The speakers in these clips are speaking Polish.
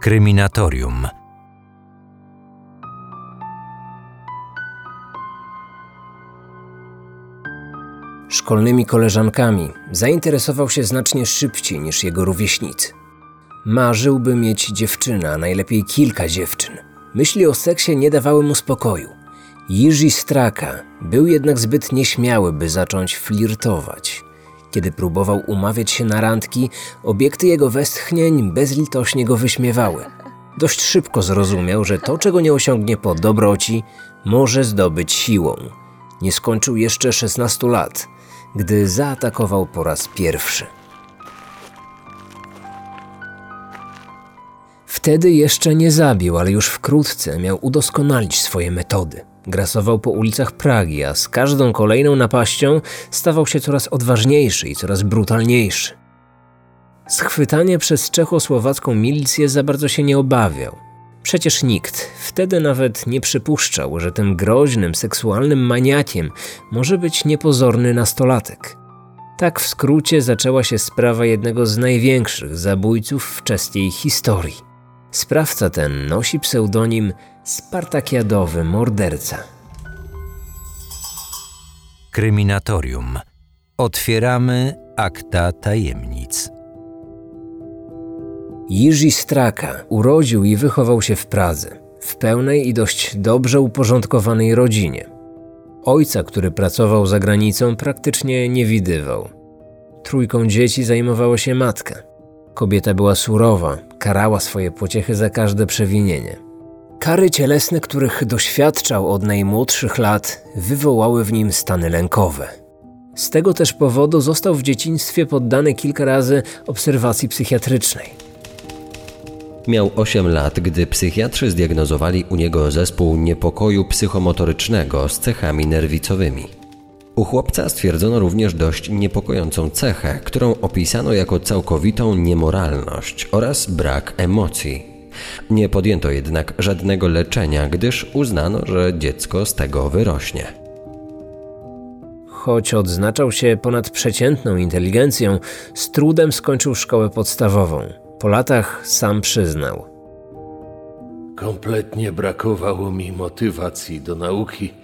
Kryminatorium. Szkolnymi koleżankami zainteresował się znacznie szybciej niż jego rówieśnicy. Marzyłby mieć dziewczynę, a najlepiej kilka dziewczyn. Myśli o seksie nie dawały mu spokoju. Jiří Straka był jednak zbyt nieśmiały, by zacząć flirtować. Kiedy próbował umawiać się na randki, obiekty jego westchnień bezlitośnie go wyśmiewały. Dość szybko zrozumiał, że to, czego nie osiągnie po dobroci, może zdobyć siłą. Nie skończył jeszcze 16 lat, gdy zaatakował po raz pierwszy. Wtedy jeszcze nie zabił, ale już wkrótce miał udoskonalić swoje metody. Grasował po ulicach Pragi, a z każdą kolejną napaścią stawał się coraz odważniejszy i coraz brutalniejszy. Schwytanie przez czechosłowacką milicję za bardzo się nie obawiał. Przecież nikt wtedy nawet nie przypuszczał, że tym groźnym, seksualnym maniakiem może być niepozorny nastolatek. Tak w skrócie zaczęła się sprawa jednego z największych zabójców wczesnej historii. Sprawca ten nosi pseudonim Spartakiadowy Morderca. Kryminatorium. Otwieramy akta tajemnic. Jiří Straka urodził i wychował się w Pradze, w pełnej i dość dobrze uporządkowanej rodzinie. Ojca, który pracował za granicą, praktycznie nie widywał. Trójką dzieci zajmowała się matka. Kobieta była surowa, karała swoje pociechy za każde przewinienie. Kary cielesne, których doświadczał od najmłodszych lat, wywołały w nim stany lękowe. Z tego też powodu został w dzieciństwie poddany kilka razy obserwacji psychiatrycznej. Miał 8 lat, gdy psychiatrzy zdiagnozowali u niego zespół niepokoju psychomotorycznego z cechami nerwicowymi. U chłopca stwierdzono również dość niepokojącą cechę, którą opisano jako całkowitą niemoralność oraz brak emocji. Nie podjęto jednak żadnego leczenia, gdyż uznano, że dziecko z tego wyrośnie. Choć odznaczał się ponadprzeciętną inteligencją, z trudem skończył szkołę podstawową. Po latach sam przyznał. Kompletnie brakowało mi motywacji do nauki.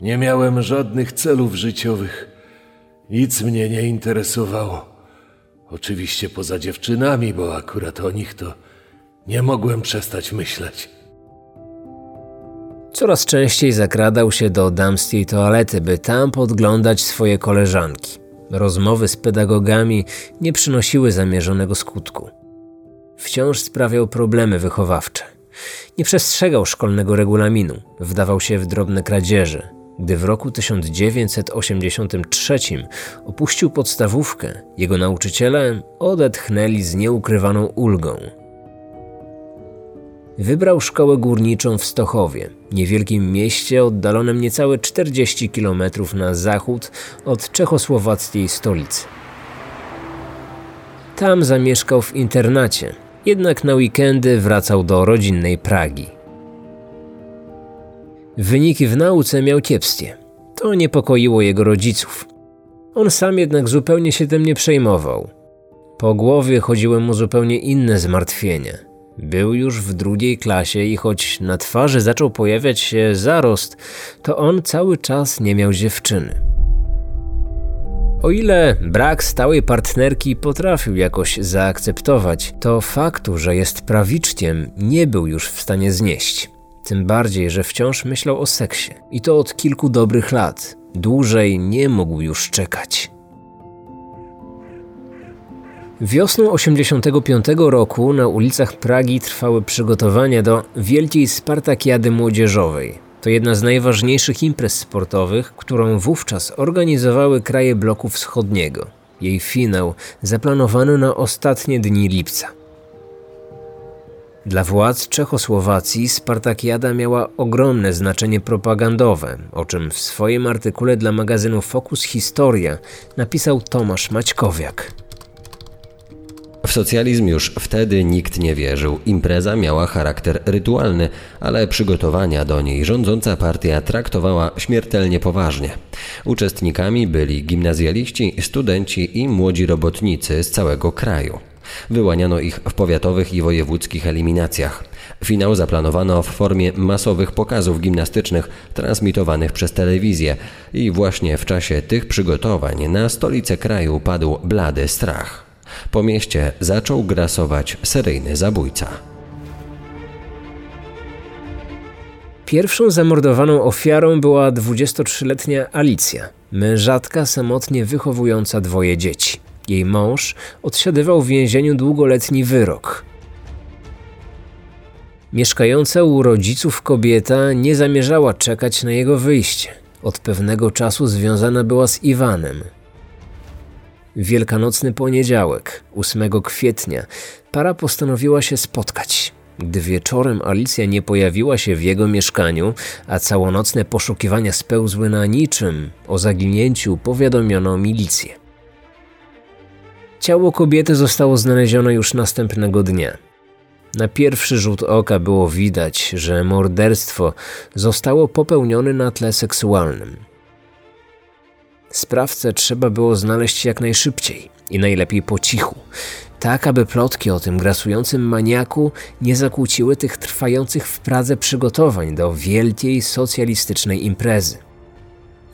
Nie miałem żadnych celów życiowych. Nic mnie nie interesowało. Oczywiście poza dziewczynami, bo akurat o nich to nie mogłem przestać myśleć. Coraz częściej zakradał się do damskiej toalety, by tam podglądać swoje koleżanki. Rozmowy z pedagogami nie przynosiły zamierzonego skutku. Wciąż sprawiał problemy wychowawcze. Nie przestrzegał szkolnego regulaminu, wdawał się w drobne kradzieże. Gdy w roku 1983 opuścił podstawówkę, jego nauczyciele odetchnęli z nieukrywaną ulgą. Wybrał szkołę górniczą w Stochowie, niewielkim mieście oddalonym niecałe 40 km na zachód od czechosłowackiej stolicy. Tam zamieszkał w internacie, jednak na weekendy wracał do rodzinnej Pragi. Wyniki w nauce miał kiepskie. To niepokoiło jego rodziców. On sam jednak zupełnie się tym nie przejmował. Po głowie chodziły mu zupełnie inne zmartwienia. Był już w drugiej klasie i choć na twarzy zaczął pojawiać się zarost, to on cały czas nie miał dziewczyny. O ile brak stałej partnerki potrafił jakoś zaakceptować, to faktu, że jest prawiczkiem, nie był już w stanie znieść. Tym bardziej, że wciąż myślał o seksie. I to od kilku dobrych lat. Dłużej nie mógł już czekać. Wiosną 85 roku na ulicach Pragi trwały przygotowania do Wielkiej Spartakiady Młodzieżowej. To jedna z najważniejszych imprez sportowych, którą wówczas organizowały kraje bloku wschodniego. Jej finał zaplanowano na ostatnie dni lipca. Dla władz Czechosłowacji Spartakiada miała ogromne znaczenie propagandowe, o czym w swoim artykule dla magazynu Focus Historia napisał Tomasz Maćkowiak. W socjalizm już wtedy nikt nie wierzył. Impreza miała charakter rytualny, ale przygotowania do niej rządząca partia traktowała śmiertelnie poważnie. Uczestnikami byli gimnazjaliści, studenci i młodzi robotnicy z całego kraju. Wyłaniano ich w powiatowych i wojewódzkich eliminacjach. Finał zaplanowano w formie masowych pokazów gimnastycznych transmitowanych przez telewizję i właśnie w czasie tych przygotowań na stolicę kraju padł blady strach. Po mieście zaczął grasować seryjny zabójca. Pierwszą zamordowaną ofiarą była 23-letnia Alicja, mężatka samotnie wychowująca dwoje dzieci. Jej mąż odsiadywał w więzieniu długoletni wyrok. Mieszkająca u rodziców kobieta nie zamierzała czekać na jego wyjście. Od pewnego czasu związana była z Iwanem. Wielkanocny poniedziałek, 8 kwietnia, para postanowiła się spotkać. Gdy wieczorem Alicja nie pojawiła się w jego mieszkaniu, a całonocne poszukiwania spełzły na niczym, o zaginięciu powiadomiono milicję. Ciało kobiety zostało znalezione już następnego dnia. Na pierwszy rzut oka było widać, że morderstwo zostało popełnione na tle seksualnym. Sprawcę trzeba było znaleźć jak najszybciej i najlepiej po cichu, tak aby plotki o tym grasującym maniaku nie zakłóciły tych trwających w Pradze przygotowań do wielkiej socjalistycznej imprezy.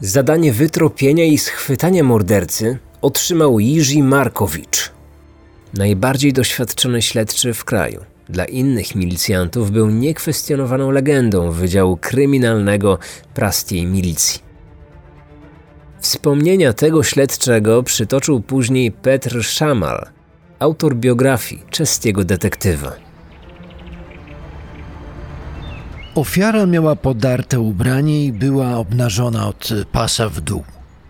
Zadanie wytropienia i schwytania mordercy otrzymał Jiří Markowicz, najbardziej doświadczony śledczy w kraju. Dla innych milicjantów był niekwestionowaną legendą Wydziału Kryminalnego Praskiej Milicji. Wspomnienia tego śledczego przytoczył później Petr Szamal, autor biografii czeskiego detektywa. Ofiara miała podarte ubranie i była obnażona od pasa w dół.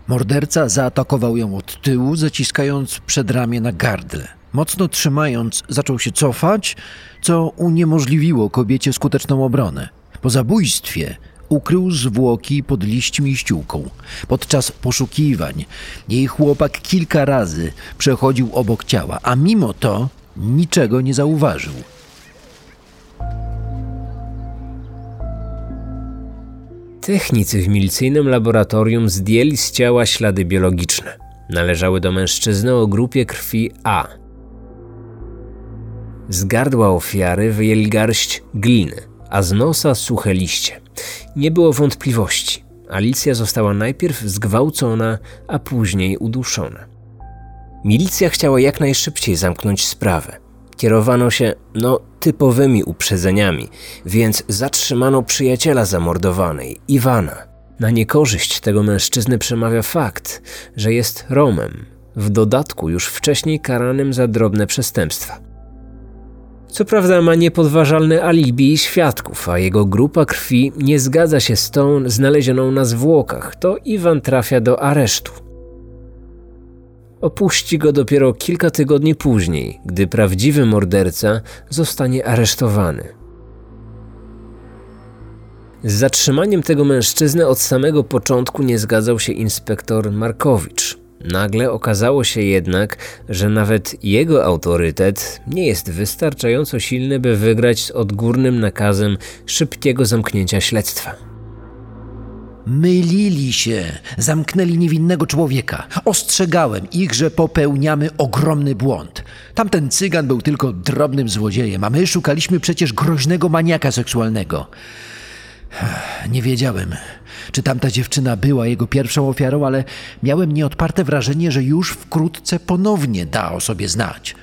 Morderca zaatakował ją od tyłu, zaciskając przedramię na gardle. Mocno trzymając, zaczął się cofać, co uniemożliwiło kobiecie skuteczną obronę. Po zabójstwie ukrył zwłoki pod liśćmi ściółką. Podczas poszukiwań jej chłopak kilka razy przechodził obok ciała, a mimo to niczego nie zauważył. Technicy w milicyjnym laboratorium zdjęli z ciała ślady biologiczne. Należały do mężczyzny o grupie krwi A. Z gardła ofiary wyjęli garść gliny, a z nosa suche liście. Nie było wątpliwości. Alicja została najpierw zgwałcona, a później uduszona. Milicja chciała jak najszybciej zamknąć sprawę. Kierowano się, no, typowymi uprzedzeniami, więc zatrzymano przyjaciela zamordowanej, Iwana. Na niekorzyść tego mężczyzny przemawia fakt, że jest Romem, w dodatku już wcześniej karanym za drobne przestępstwa. Co prawda ma niepodważalne alibi świadków, a jego grupa krwi nie zgadza się z tą znalezioną na zwłokach, to Iwan trafia do aresztu. Opuści go dopiero kilka tygodni później, gdy prawdziwy morderca zostanie aresztowany. Z zatrzymaniem tego mężczyzny od samego początku nie zgadzał się inspektor Markowicz. Nagle okazało się jednak, że nawet jego autorytet nie jest wystarczająco silny, by wygrać z odgórnym nakazem szybkiego zamknięcia śledztwa. Mylili się, zamknęli niewinnego człowieka. Ostrzegałem ich, że popełniamy ogromny błąd. Tamten cygan był tylko drobnym złodziejem, a my szukaliśmy przecież groźnego maniaka seksualnego. Nie wiedziałem, czy tamta dziewczyna była jego pierwszą ofiarą, ale miałem nieodparte wrażenie, że już wkrótce ponownie da o sobie znać.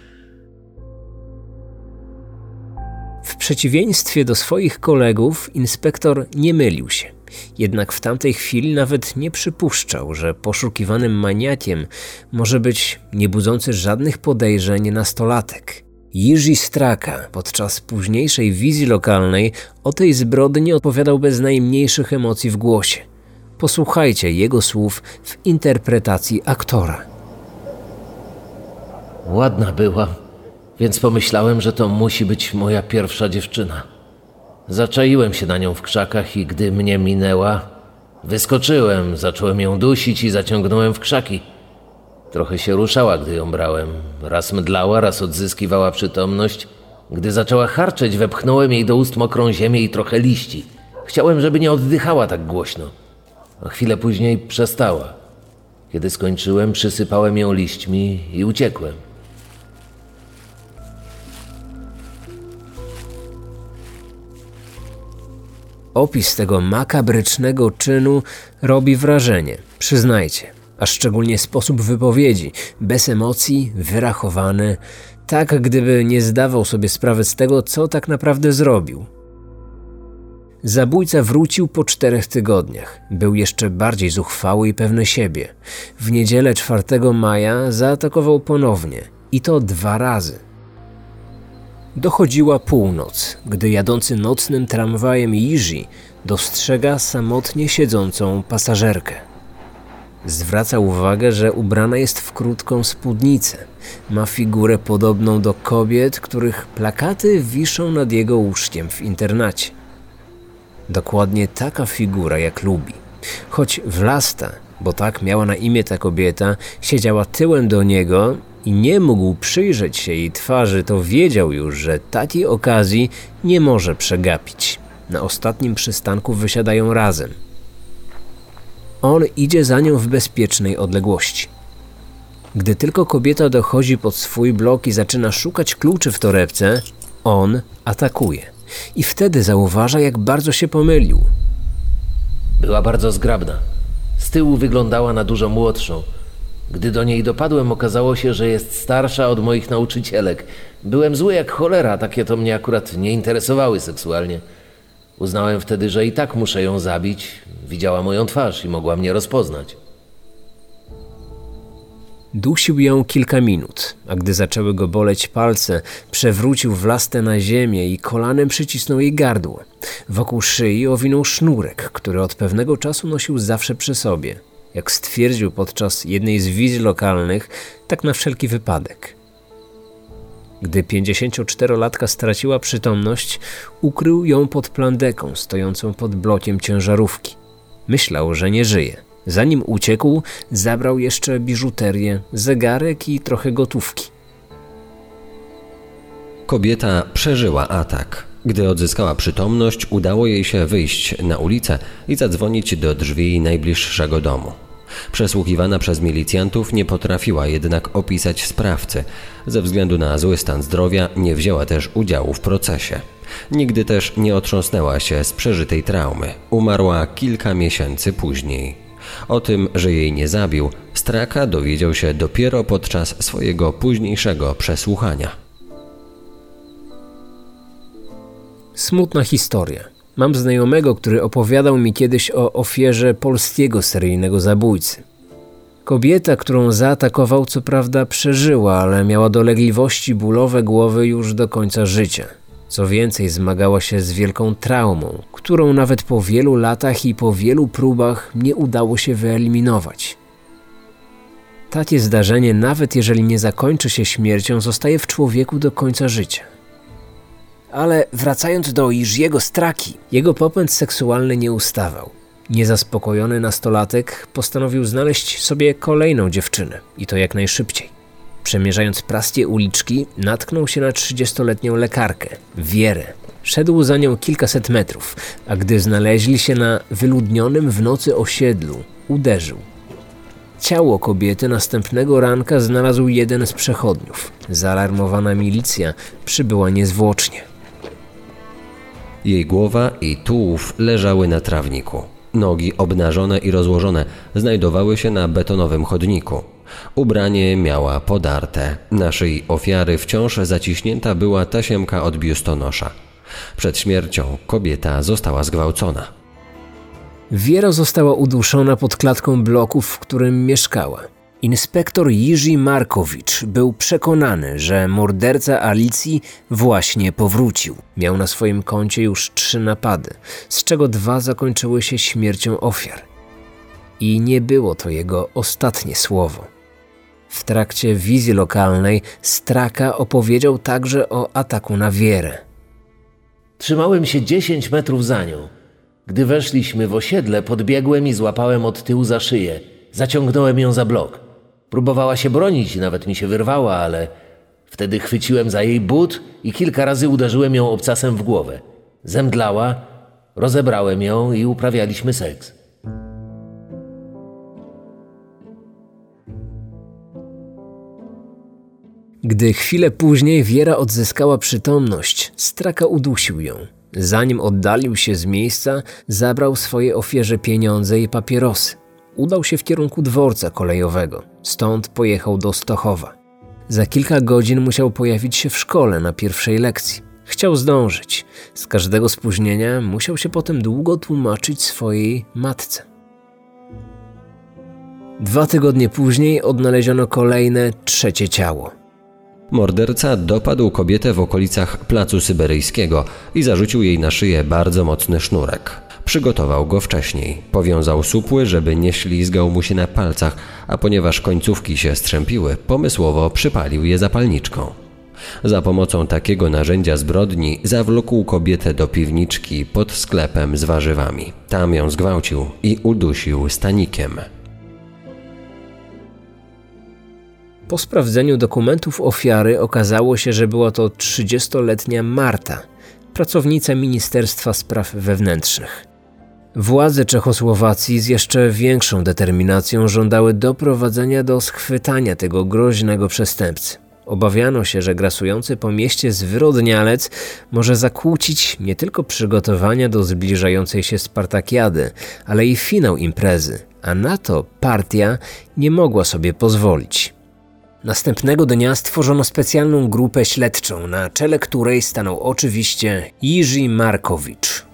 W przeciwieństwie do swoich kolegów, inspektor nie mylił się. Jednak w tamtej chwili nawet nie przypuszczał, że poszukiwanym maniakiem może być niebudzący żadnych podejrzeń nastolatek. Jiří Straka podczas późniejszej wizji lokalnej o tej zbrodni opowiadał bez najmniejszych emocji w głosie. Posłuchajcie jego słów w interpretacji aktora. Ładna była, więc pomyślałem, że to musi być moja pierwsza dziewczyna. Zaczaiłem się na nią w krzakach i gdy mnie minęła, wyskoczyłem, zacząłem ją dusić i zaciągnąłem w krzaki. Trochę się ruszała, gdy ją brałem. Raz mdlała, raz odzyskiwała przytomność. Gdy zaczęła harczeć, wepchnąłem jej do ust mokrą ziemię i trochę liści. Chciałem, żeby nie oddychała tak głośno. A chwilę później przestała. Kiedy skończyłem, przysypałem ją liśćmi i uciekłem. Opis tego makabrycznego czynu robi wrażenie, przyznajcie, a szczególnie sposób wypowiedzi, bez emocji, wyrachowany, tak gdyby nie zdawał sobie sprawy z tego, co tak naprawdę zrobił. Zabójca wrócił po czterech tygodniach. Był jeszcze bardziej zuchwały i pewny siebie. W niedzielę 4 maja zaatakował ponownie i to dwa razy. Dochodziła północ, gdy jadący nocnym tramwajem Jiży dostrzega samotnie siedzącą pasażerkę. Zwraca uwagę, że ubrana jest w krótką spódnicę. Ma figurę podobną do kobiet, których plakaty wiszą nad jego łóżkiem w internacie. Dokładnie taka figura, jak lubi. Choć Wlasta, bo tak miała na imię ta kobieta, siedziała tyłem do niego i nie mógł przyjrzeć się jej twarzy, to wiedział już, że takiej okazji nie może przegapić. Na ostatnim przystanku wysiadają razem. On idzie za nią w bezpiecznej odległości. Gdy tylko kobieta dochodzi pod swój blok i zaczyna szukać kluczy w torebce, on atakuje. I wtedy zauważa, jak bardzo się pomylił. Była bardzo zgrabna. Z tyłu wyglądała na dużo młodszą. Gdy do niej dopadłem, okazało się, że jest starsza od moich nauczycielek. Byłem zły jak cholera, takie to mnie akurat nie interesowały seksualnie. Uznałem wtedy, że i tak muszę ją zabić. Widziała moją twarz i mogła mnie rozpoznać. Dusił ją kilka minut, a gdy zaczęły go boleć palce, przewrócił wlastę na ziemię i kolanem przycisnął jej gardło. Wokół szyi owinął sznurek, który od pewnego czasu nosił zawsze przy sobie. Jak stwierdził podczas jednej z wizji lokalnych, tak na wszelki wypadek. Gdy 54-latka straciła przytomność, ukrył ją pod plandeką stojącą pod blokiem ciężarówki. Myślał, że nie żyje. Zanim uciekł, zabrał jeszcze biżuterię, zegarek i trochę gotówki. Kobieta przeżyła atak. Gdy odzyskała przytomność, udało jej się wyjść na ulicę i zadzwonić do drzwi najbliższego domu. Przesłuchiwana przez milicjantów nie potrafiła jednak opisać sprawcy. Ze względu na zły stan zdrowia nie wzięła też udziału w procesie. Nigdy też nie otrząsnęła się z przeżytej traumy. Umarła kilka miesięcy później. O tym, że jej nie zabił, Straka dowiedział się dopiero podczas swojego późniejszego przesłuchania. Smutna historia. Mam znajomego, który opowiadał mi kiedyś o ofierze polskiego seryjnego zabójcy. Kobieta, którą zaatakował, co prawda przeżyła, ale miała dolegliwości bólowe głowy już do końca życia. Co więcej, zmagała się z wielką traumą, którą nawet po wielu latach i po wielu próbach nie udało się wyeliminować. Takie zdarzenie, nawet jeżeli nie zakończy się śmiercią, zostaje w człowieku do końca życia. Ale wracając do Iżiego Straki, jego popęd seksualny nie ustawał. Niezaspokojony nastolatek postanowił znaleźć sobie kolejną dziewczynę i to jak najszybciej. Przemierzając prastie uliczki, natknął się na trzydziestoletnią lekarkę, Wierę. Szedł za nią kilkaset metrów, a gdy znaleźli się na wyludnionym w nocy osiedlu, uderzył. Ciało kobiety następnego ranka znalazł jeden z przechodniów. Zaalarmowana milicja przybyła niezwłocznie. Jej głowa i tułów leżały na trawniku. Nogi obnażone i rozłożone znajdowały się na betonowym chodniku. Ubranie miała podarte. Na szyi ofiary wciąż zaciśnięta była tasiemka od biustonosza. Przed śmiercią kobieta została zgwałcona. Wiera została uduszona pod klatką bloku, w którym mieszkała. Inspektor Jiří Markowicz był przekonany, że morderca Alicji właśnie powrócił. Miał na swoim koncie już trzy napady, z czego dwa zakończyły się śmiercią ofiar. I nie było to jego ostatnie słowo. W trakcie wizji lokalnej Straka opowiedział także o ataku na Wierę. Trzymałem się 10 metrów za nią. Gdy weszliśmy w osiedle, podbiegłem i złapałem od tyłu za szyję. Zaciągnąłem ją za blok. Próbowała się bronić, nawet mi się wyrwała, ale wtedy chwyciłem za jej but i kilka razy uderzyłem ją obcasem w głowę. Zemdlała, rozebrałem ją i uprawialiśmy seks. Gdy chwilę później Wiera odzyskała przytomność, Straka udusił ją. Zanim oddalił się z miejsca, zabrał swojej ofierze pieniądze i papierosy. Udał się w kierunku dworca kolejowego. Stąd pojechał do Stochowa. Za kilka godzin musiał pojawić się w szkole na pierwszej lekcji. Chciał zdążyć. Z każdego spóźnienia musiał się potem długo tłumaczyć swojej matce. Dwa tygodnie później odnaleziono kolejne trzecie ciało. Morderca dopadł kobietę w okolicach placu syberyjskiego i zarzucił jej na szyję bardzo mocny sznurek. Przygotował go wcześniej. Powiązał supły, żeby nie ślizgał mu się na palcach, a ponieważ końcówki się strzępiły, pomysłowo przypalił je zapalniczką. Za pomocą takiego narzędzia zbrodni zawlókł kobietę do piwniczki pod sklepem z warzywami. Tam ją zgwałcił i udusił stanikiem. Po sprawdzeniu dokumentów ofiary okazało się, że była to 30-letnia Marta, pracownica Ministerstwa Spraw Wewnętrznych. Władze Czechosłowacji z jeszcze większą determinacją żądały doprowadzenia do schwytania tego groźnego przestępcy. Obawiano się, że grasujący po mieście zwyrodnialec może zakłócić nie tylko przygotowania do zbliżającej się Spartakiady, ale i finał imprezy, a na to partia nie mogła sobie pozwolić. Następnego dnia stworzono specjalną grupę śledczą, na czele której stanął oczywiście Jiří Markowicz.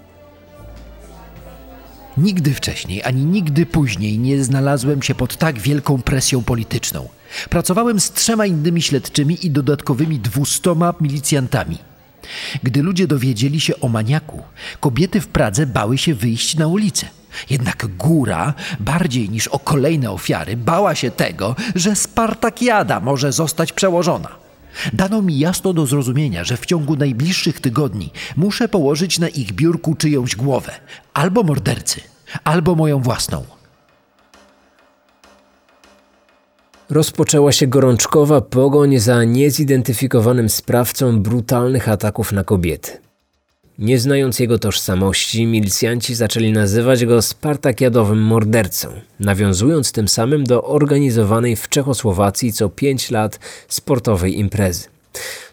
Nigdy wcześniej, ani nigdy później nie znalazłem się pod tak wielką presją polityczną. Pracowałem z trzema innymi śledczymi i dodatkowymi dwustoma milicjantami. Gdy ludzie dowiedzieli się o maniaku, kobiety w Pradze bały się wyjść na ulicę. Jednak góra, bardziej niż o kolejne ofiary, bała się tego, że Spartakiada może zostać przełożona. Dano mi jasno do zrozumienia, że w ciągu najbliższych tygodni muszę położyć na ich biurku czyjąś głowę albo mordercy, albo moją własną. Rozpoczęła się gorączkowa pogoń za niezidentyfikowanym sprawcą brutalnych ataków na kobiety. Nie znając jego tożsamości, milicjanci zaczęli nazywać go Spartakiadowym mordercą, nawiązując tym samym do organizowanej w Czechosłowacji co pięć lat sportowej imprezy.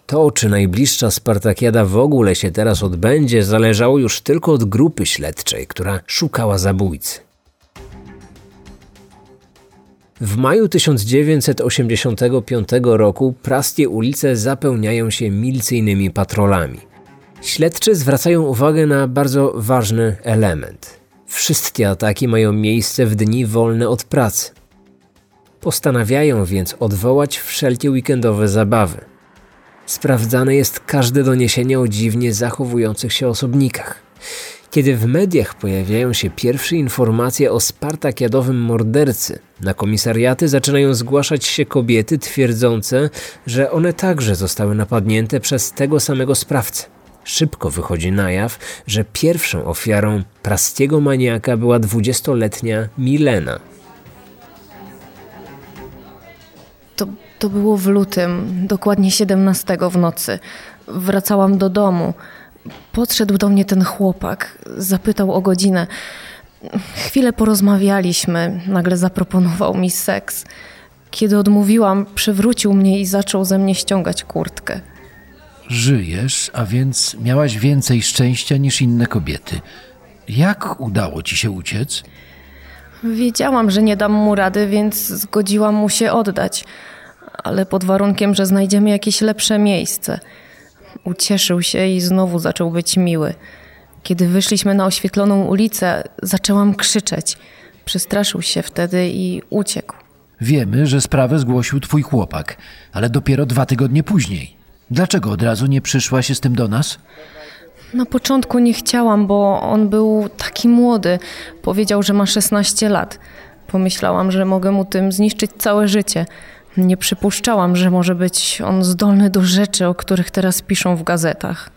To, czy najbliższa Spartakiada w ogóle się teraz odbędzie, zależało już tylko od grupy śledczej, która szukała zabójcy. W maju 1985 roku praskie ulice zapełniają się milicyjnymi patrolami. Śledczy zwracają uwagę na bardzo ważny element. Wszystkie ataki mają miejsce w dni wolne od pracy. Postanawiają więc odwołać wszelkie weekendowe zabawy. Sprawdzane jest każde doniesienie o dziwnie zachowujących się osobnikach. Kiedy w mediach pojawiają się pierwsze informacje o spartakiadowym mordercy, na komisariaty zaczynają zgłaszać się kobiety twierdzące, że one także zostały napadnięte przez tego samego sprawcę. Szybko wychodzi na jaw, że pierwszą ofiarą praskiego maniaka była dwudziestoletnia Milena. To, to było w lutym, dokładnie 17 w nocy. Wracałam do domu. Podszedł do mnie ten chłopak, zapytał o godzinę. Chwilę porozmawialiśmy, nagle zaproponował mi seks. Kiedy odmówiłam, przewrócił mnie i zaczął ze mnie ściągać kurtkę. Żyjesz, a więc miałaś więcej szczęścia niż inne kobiety. Jak udało ci się uciec? Wiedziałam, że nie dam mu rady, więc zgodziłam mu się oddać, ale pod warunkiem, że znajdziemy jakieś lepsze miejsce. Ucieszył się i znowu zaczął być miły. Kiedy wyszliśmy na oświetloną ulicę, zaczęłam krzyczeć. Przestraszył się wtedy i uciekł. Wiemy, że sprawę zgłosił twój chłopak, ale dopiero dwa tygodnie później. Dlaczego od razu nie przyszła się z tym do nas? Na początku nie chciałam, bo on był taki młody. Powiedział, że ma 16 lat. Pomyślałam, że mogę mu tym zniszczyć całe życie. Nie przypuszczałam, że może być on zdolny do rzeczy, o których teraz piszą w gazetach.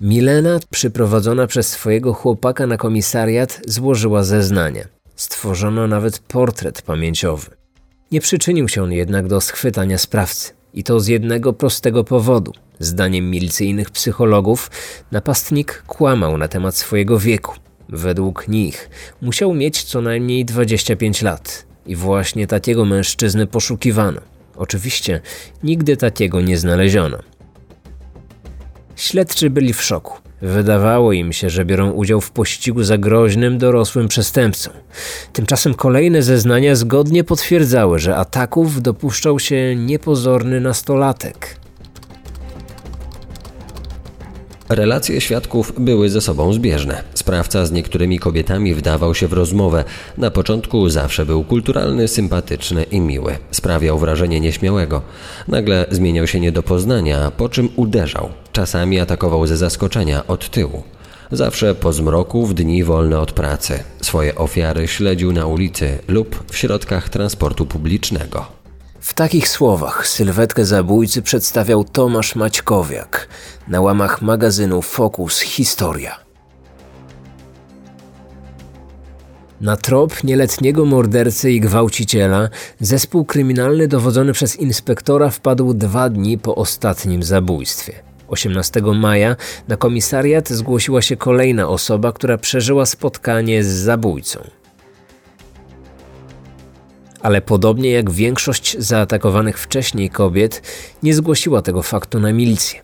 Milena, przyprowadzona przez swojego chłopaka na komisariat, złożyła zeznania. Stworzono nawet portret pamięciowy. Nie przyczynił się on jednak do schwytania sprawcy. I to z jednego prostego powodu. Zdaniem milicyjnych psychologów, napastnik kłamał na temat swojego wieku. Według nich musiał mieć co najmniej 25 lat. I właśnie takiego mężczyzny poszukiwano. Oczywiście nigdy takiego nie znaleziono. Śledczy byli w szoku. Wydawało im się, że biorą udział w pościgu za groźnym dorosłym przestępcą. Tymczasem kolejne zeznania zgodnie potwierdzały, że ataków dopuszczał się niepozorny nastolatek. Relacje świadków były ze sobą zbieżne. Sprawca z niektórymi kobietami wdawał się w rozmowę. Na początku zawsze był kulturalny, sympatyczny i miły. Sprawiał wrażenie nieśmiałego. Nagle zmieniał się nie do poznania, po czym uderzał. Czasami atakował ze zaskoczenia od tyłu. Zawsze po zmroku w dni wolne od pracy. Swoje ofiary śledził na ulicy lub w środkach transportu publicznego. W takich słowach sylwetkę zabójcy przedstawiał Tomasz Maćkowiak na łamach magazynu Focus Historia. Na trop nieletniego mordercy i gwałciciela zespół kryminalny dowodzony przez inspektora wpadł dwa dni po ostatnim zabójstwie. 18 maja na komisariat zgłosiła się kolejna osoba, która przeżyła spotkanie z zabójcą ale podobnie jak większość zaatakowanych wcześniej kobiet, nie zgłosiła tego faktu na milicję.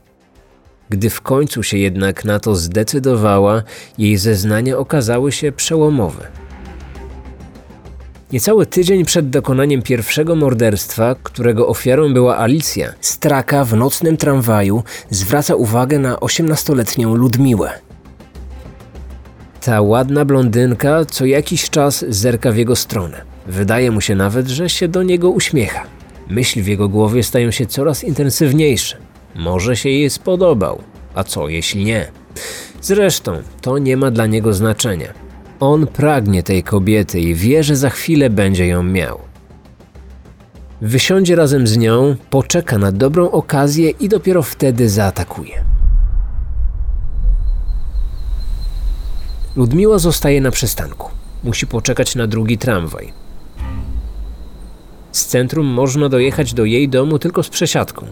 Gdy w końcu się jednak na to zdecydowała, jej zeznania okazały się przełomowe. Niecały tydzień przed dokonaniem pierwszego morderstwa, którego ofiarą była Alicja, straka w nocnym tramwaju zwraca uwagę na 18-letnią Ludmiłę. Ta ładna blondynka co jakiś czas zerka w jego stronę. Wydaje mu się nawet, że się do niego uśmiecha. Myśli w jego głowie stają się coraz intensywniejsze. Może się jej spodobał, a co jeśli nie? Zresztą to nie ma dla niego znaczenia. On pragnie tej kobiety i wie, że za chwilę będzie ją miał. Wysiądzie razem z nią, poczeka na dobrą okazję i dopiero wtedy zaatakuje. Ludmiła zostaje na przystanku. Musi poczekać na drugi tramwaj. Z centrum można dojechać do jej domu tylko z przesiadką.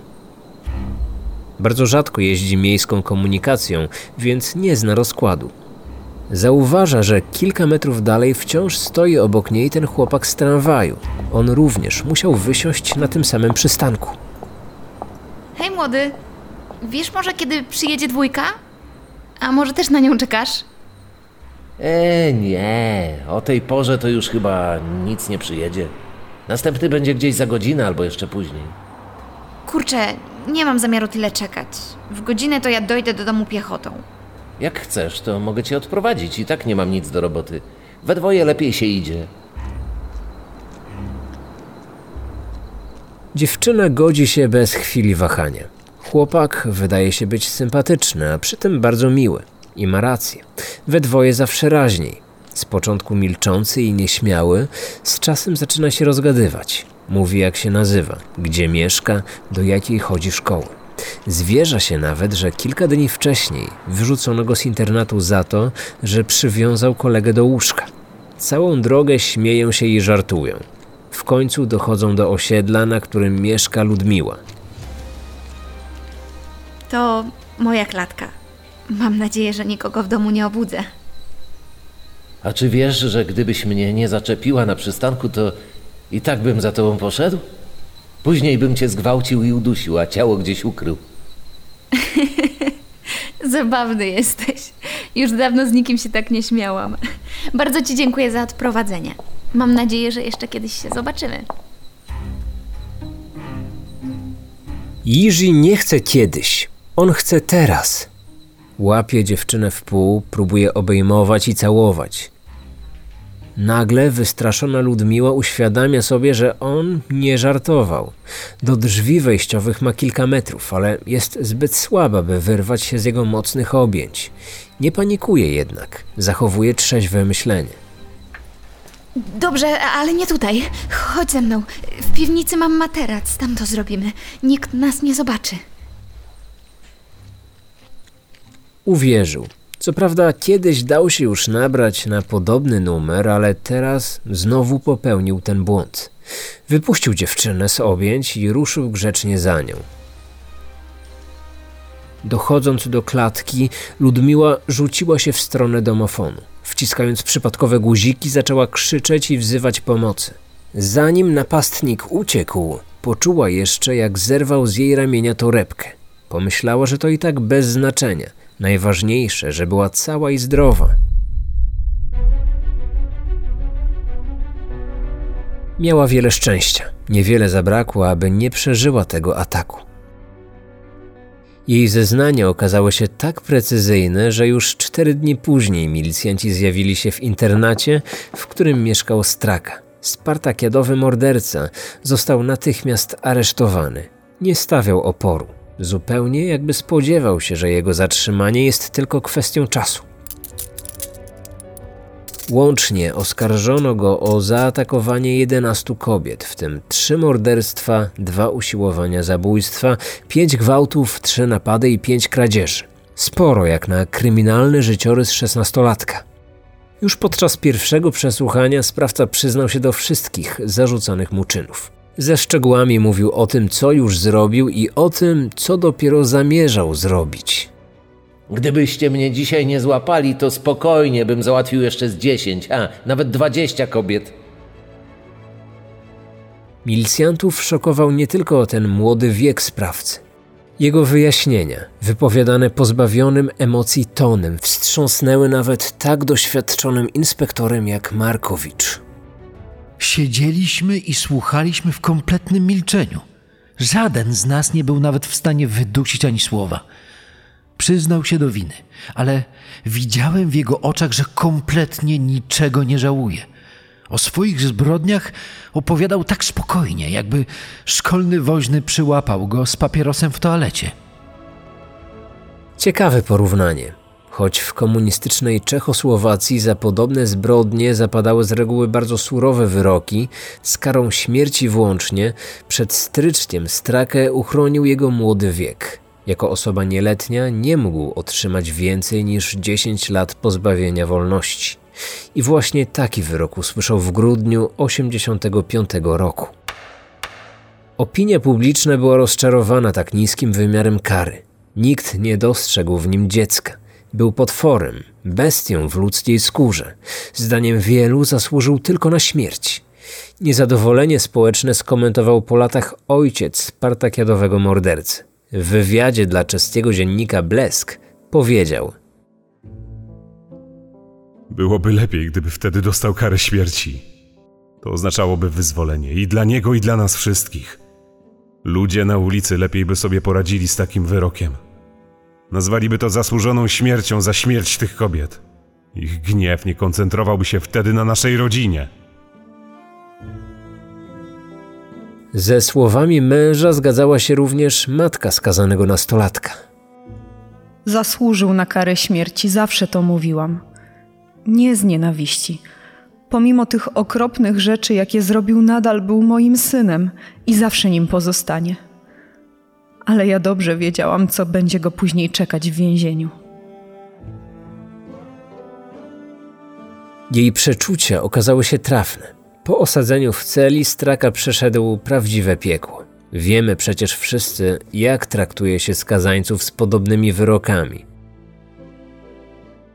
Bardzo rzadko jeździ miejską komunikacją, więc nie zna rozkładu. Zauważa, że kilka metrów dalej wciąż stoi obok niej ten chłopak z tramwaju. On również musiał wysiąść na tym samym przystanku. Hej młody, wiesz może kiedy przyjedzie dwójka? A może też na nią czekasz? E, nie, o tej porze to już chyba nic nie przyjedzie. Następny będzie gdzieś za godzinę albo jeszcze później. Kurczę, nie mam zamiaru tyle czekać. W godzinę to ja dojdę do domu piechotą. Jak chcesz, to mogę cię odprowadzić i tak nie mam nic do roboty. We dwoje lepiej się idzie. Dziewczyna godzi się bez chwili wahania. Chłopak wydaje się być sympatyczny, a przy tym bardzo miły. I ma rację. We dwoje zawsze raźniej. Z początku milczący i nieśmiały, z czasem zaczyna się rozgadywać. Mówi jak się nazywa, gdzie mieszka, do jakiej chodzi szkoły. Zwierza się nawet, że kilka dni wcześniej wyrzucono go z internatu za to, że przywiązał kolegę do łóżka. Całą drogę śmieją się i żartują. W końcu dochodzą do osiedla, na którym mieszka Ludmiła. To moja klatka. Mam nadzieję, że nikogo w domu nie obudzę. A czy wiesz, że gdybyś mnie nie zaczepiła na przystanku, to i tak bym za tobą poszedł? Później bym cię zgwałcił i udusił, a ciało gdzieś ukrył. Zabawny jesteś. Już dawno z nikim się tak nie śmiałam. Bardzo Ci dziękuję za odprowadzenie. Mam nadzieję, że jeszcze kiedyś się zobaczymy. Jiży nie chce kiedyś, on chce teraz. Łapie dziewczynę w pół, próbuje obejmować i całować. Nagle wystraszona Ludmiła uświadamia sobie, że on nie żartował. Do drzwi wejściowych ma kilka metrów, ale jest zbyt słaba, by wyrwać się z jego mocnych objęć. Nie panikuje jednak, zachowuje trzeźwe myślenie. Dobrze, ale nie tutaj. Chodź ze mną. W piwnicy mam materac, tam to zrobimy. Nikt nas nie zobaczy. Uwierzył. Co prawda kiedyś dał się już nabrać na podobny numer, ale teraz znowu popełnił ten błąd. Wypuścił dziewczynę z objęć i ruszył grzecznie za nią. Dochodząc do klatki, Ludmiła rzuciła się w stronę domofonu. Wciskając przypadkowe guziki, zaczęła krzyczeć i wzywać pomocy. Zanim napastnik uciekł, poczuła jeszcze, jak zerwał z jej ramienia torebkę. Pomyślała, że to i tak bez znaczenia. Najważniejsze, że była cała i zdrowa. Miała wiele szczęścia. Niewiele zabrakło, aby nie przeżyła tego ataku. Jej zeznania okazały się tak precyzyjne, że już cztery dni później milicjanci zjawili się w internacie, w którym mieszkał Straka. Spartakiadowy morderca został natychmiast aresztowany. Nie stawiał oporu. Zupełnie jakby spodziewał się, że jego zatrzymanie jest tylko kwestią czasu. Łącznie oskarżono go o zaatakowanie 11 kobiet, w tym 3 morderstwa, 2 usiłowania zabójstwa, 5 gwałtów, 3 napady i 5 kradzieży. Sporo jak na kryminalny życiorys szesnastolatka. Już podczas pierwszego przesłuchania sprawca przyznał się do wszystkich zarzuconych mu czynów. Ze szczegółami mówił o tym, co już zrobił i o tym, co dopiero zamierzał zrobić. Gdybyście mnie dzisiaj nie złapali, to spokojnie bym załatwił jeszcze z 10, a nawet 20 kobiet. Milicjantów szokował nie tylko ten młody wiek sprawcy. Jego wyjaśnienia, wypowiadane pozbawionym emocji tonem, wstrząsnęły nawet tak doświadczonym inspektorem jak Markowicz. Siedzieliśmy i słuchaliśmy w kompletnym milczeniu. Żaden z nas nie był nawet w stanie wydusić ani słowa. Przyznał się do winy, ale widziałem w jego oczach, że kompletnie niczego nie żałuje. O swoich zbrodniach opowiadał tak spokojnie, jakby szkolny woźny przyłapał go z papierosem w toalecie. Ciekawe porównanie. Choć w komunistycznej Czechosłowacji za podobne zbrodnie zapadały z reguły bardzo surowe wyroki, z karą śmierci włącznie, przed stryczkiem Strakę uchronił jego młody wiek. Jako osoba nieletnia nie mógł otrzymać więcej niż 10 lat pozbawienia wolności. I właśnie taki wyrok usłyszał w grudniu 1985 roku. Opinia publiczna była rozczarowana tak niskim wymiarem kary. Nikt nie dostrzegł w nim dziecka. Był potworem, bestią w ludzkiej skórze. Zdaniem wielu zasłużył tylko na śmierć. Niezadowolenie społeczne skomentował po latach ojciec spartakiadowego mordercy. W wywiadzie dla czeskiego dziennika Blesk powiedział: Byłoby lepiej, gdyby wtedy dostał karę śmierci. To oznaczałoby wyzwolenie i dla niego, i dla nas wszystkich. Ludzie na ulicy lepiej by sobie poradzili z takim wyrokiem. Nazwaliby to zasłużoną śmiercią za śmierć tych kobiet. Ich gniew nie koncentrowałby się wtedy na naszej rodzinie. Ze słowami męża zgadzała się również matka skazanego nastolatka. Zasłużył na karę śmierci, zawsze to mówiłam. Nie z nienawiści. Pomimo tych okropnych rzeczy, jakie zrobił, nadal był moim synem i zawsze nim pozostanie. Ale ja dobrze wiedziałam, co będzie go później czekać w więzieniu. Jej przeczucia okazały się trafne. Po osadzeniu w celi Straka przeszedł prawdziwe piekło. Wiemy przecież wszyscy, jak traktuje się skazańców z podobnymi wyrokami.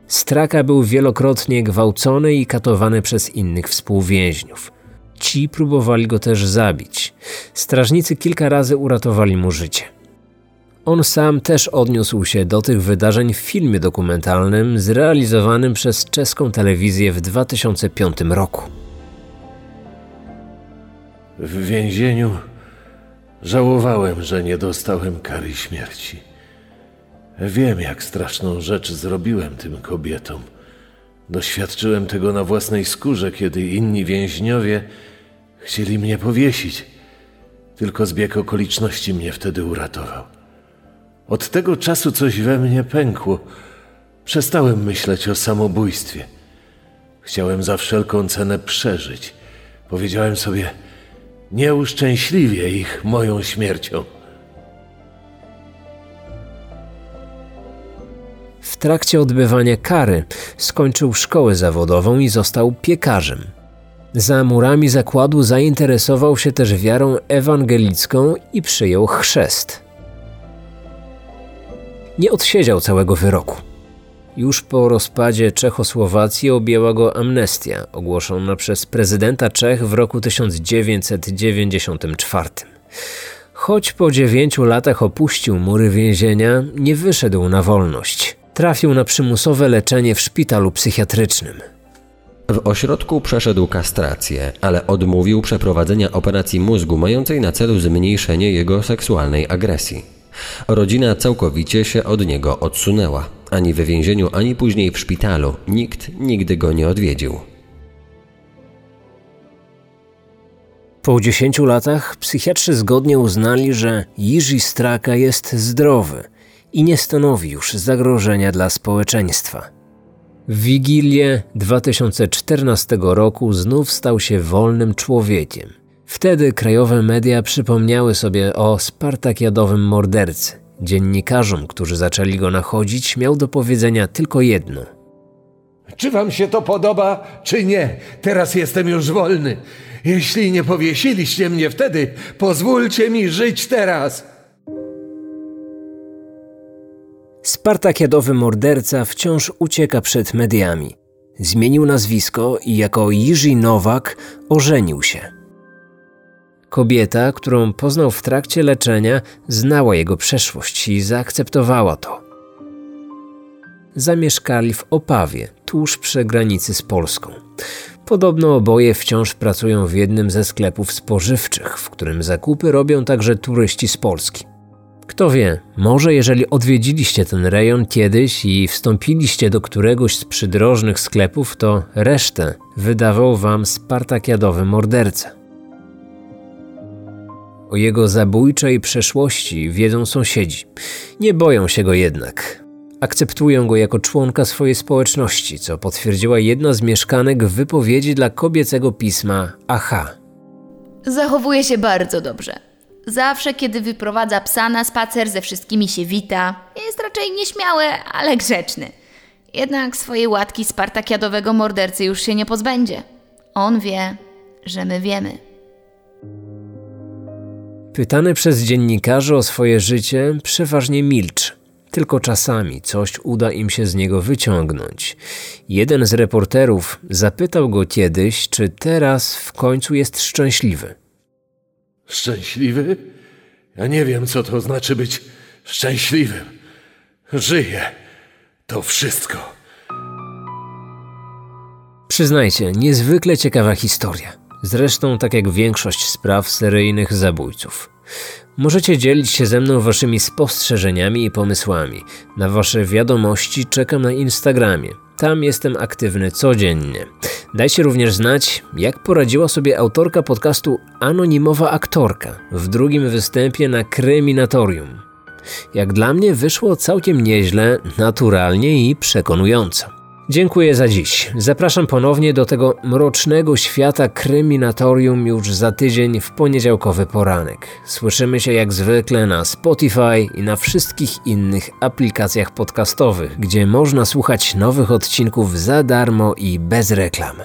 Straka był wielokrotnie gwałcony i katowany przez innych współwięźniów. Ci próbowali go też zabić. Strażnicy kilka razy uratowali mu życie. On sam też odniósł się do tych wydarzeń w filmie dokumentalnym zrealizowanym przez czeską telewizję w 2005 roku. W więzieniu żałowałem, że nie dostałem kary śmierci. Wiem, jak straszną rzecz zrobiłem tym kobietom. Doświadczyłem tego na własnej skórze, kiedy inni więźniowie chcieli mnie powiesić. Tylko zbieg okoliczności mnie wtedy uratował. Od tego czasu coś we mnie pękło. Przestałem myśleć o samobójstwie. Chciałem za wszelką cenę przeżyć. Powiedziałem sobie, nie uszczęśliwię ich moją śmiercią. W trakcie odbywania kary skończył szkołę zawodową i został piekarzem. Za murami zakładu zainteresował się też wiarą ewangelicką i przyjął chrzest. Nie odsiedział całego wyroku. Już po rozpadzie Czechosłowacji objęła go amnestia, ogłoszona przez prezydenta Czech w roku 1994. Choć po dziewięciu latach opuścił mury więzienia, nie wyszedł na wolność. Trafił na przymusowe leczenie w szpitalu psychiatrycznym. W ośrodku przeszedł kastrację, ale odmówił przeprowadzenia operacji mózgu mającej na celu zmniejszenie jego seksualnej agresji. Rodzina całkowicie się od niego odsunęła. Ani w więzieniu, ani później w szpitalu nikt nigdy go nie odwiedził. Po 10 latach psychiatrzy zgodnie uznali, że Jiří Straka jest zdrowy i nie stanowi już zagrożenia dla społeczeństwa. W Wigilię 2014 roku znów stał się wolnym człowiekiem. Wtedy krajowe media przypomniały sobie o spartakiadowym mordercy. Dziennikarzom, którzy zaczęli go nachodzić, miał do powiedzenia tylko jedno. Czy wam się to podoba, czy nie? Teraz jestem już wolny. Jeśli nie powiesiliście mnie wtedy, pozwólcie mi żyć teraz. Spartakiadowy morderca wciąż ucieka przed mediami. Zmienił nazwisko i jako Jiří Nowak ożenił się. Kobieta, którą poznał w trakcie leczenia, znała jego przeszłość i zaakceptowała to. Zamieszkali w Opawie, tuż przy granicy z Polską. Podobno oboje wciąż pracują w jednym ze sklepów spożywczych, w którym zakupy robią także turyści z Polski. Kto wie, może jeżeli odwiedziliście ten rejon kiedyś i wstąpiliście do któregoś z przydrożnych sklepów, to resztę wydawał wam spartakiadowy morderca. O jego zabójczej przeszłości wiedzą sąsiedzi. Nie boją się go jednak. Akceptują go jako członka swojej społeczności, co potwierdziła jedna z mieszkanek w wypowiedzi dla kobiecego pisma Aha. Zachowuje się bardzo dobrze. Zawsze, kiedy wyprowadza psa na spacer, ze wszystkimi się wita. Jest raczej nieśmiały, ale grzeczny. Jednak swojej łatki spartakiadowego mordercy już się nie pozbędzie. On wie, że my wiemy. Pytany przez dziennikarzy o swoje życie, przeważnie milczy. Tylko czasami coś uda im się z niego wyciągnąć. Jeden z reporterów zapytał go kiedyś, czy teraz w końcu jest szczęśliwy. Szczęśliwy? Ja nie wiem, co to znaczy być szczęśliwym. Żyję. To wszystko. Przyznajcie, niezwykle ciekawa historia. Zresztą tak jak większość spraw seryjnych zabójców. Możecie dzielić się ze mną waszymi spostrzeżeniami i pomysłami. Na wasze wiadomości czekam na Instagramie. Tam jestem aktywny codziennie. Dajcie również znać, jak poradziła sobie autorka podcastu Anonimowa Aktorka w drugim występie na Kryminatorium. Jak dla mnie wyszło całkiem nieźle, naturalnie i przekonująco. Dziękuję za dziś. Zapraszam ponownie do tego mrocznego świata kryminatorium już za tydzień w poniedziałkowy poranek. Słyszymy się jak zwykle na Spotify i na wszystkich innych aplikacjach podcastowych, gdzie można słuchać nowych odcinków za darmo i bez reklam.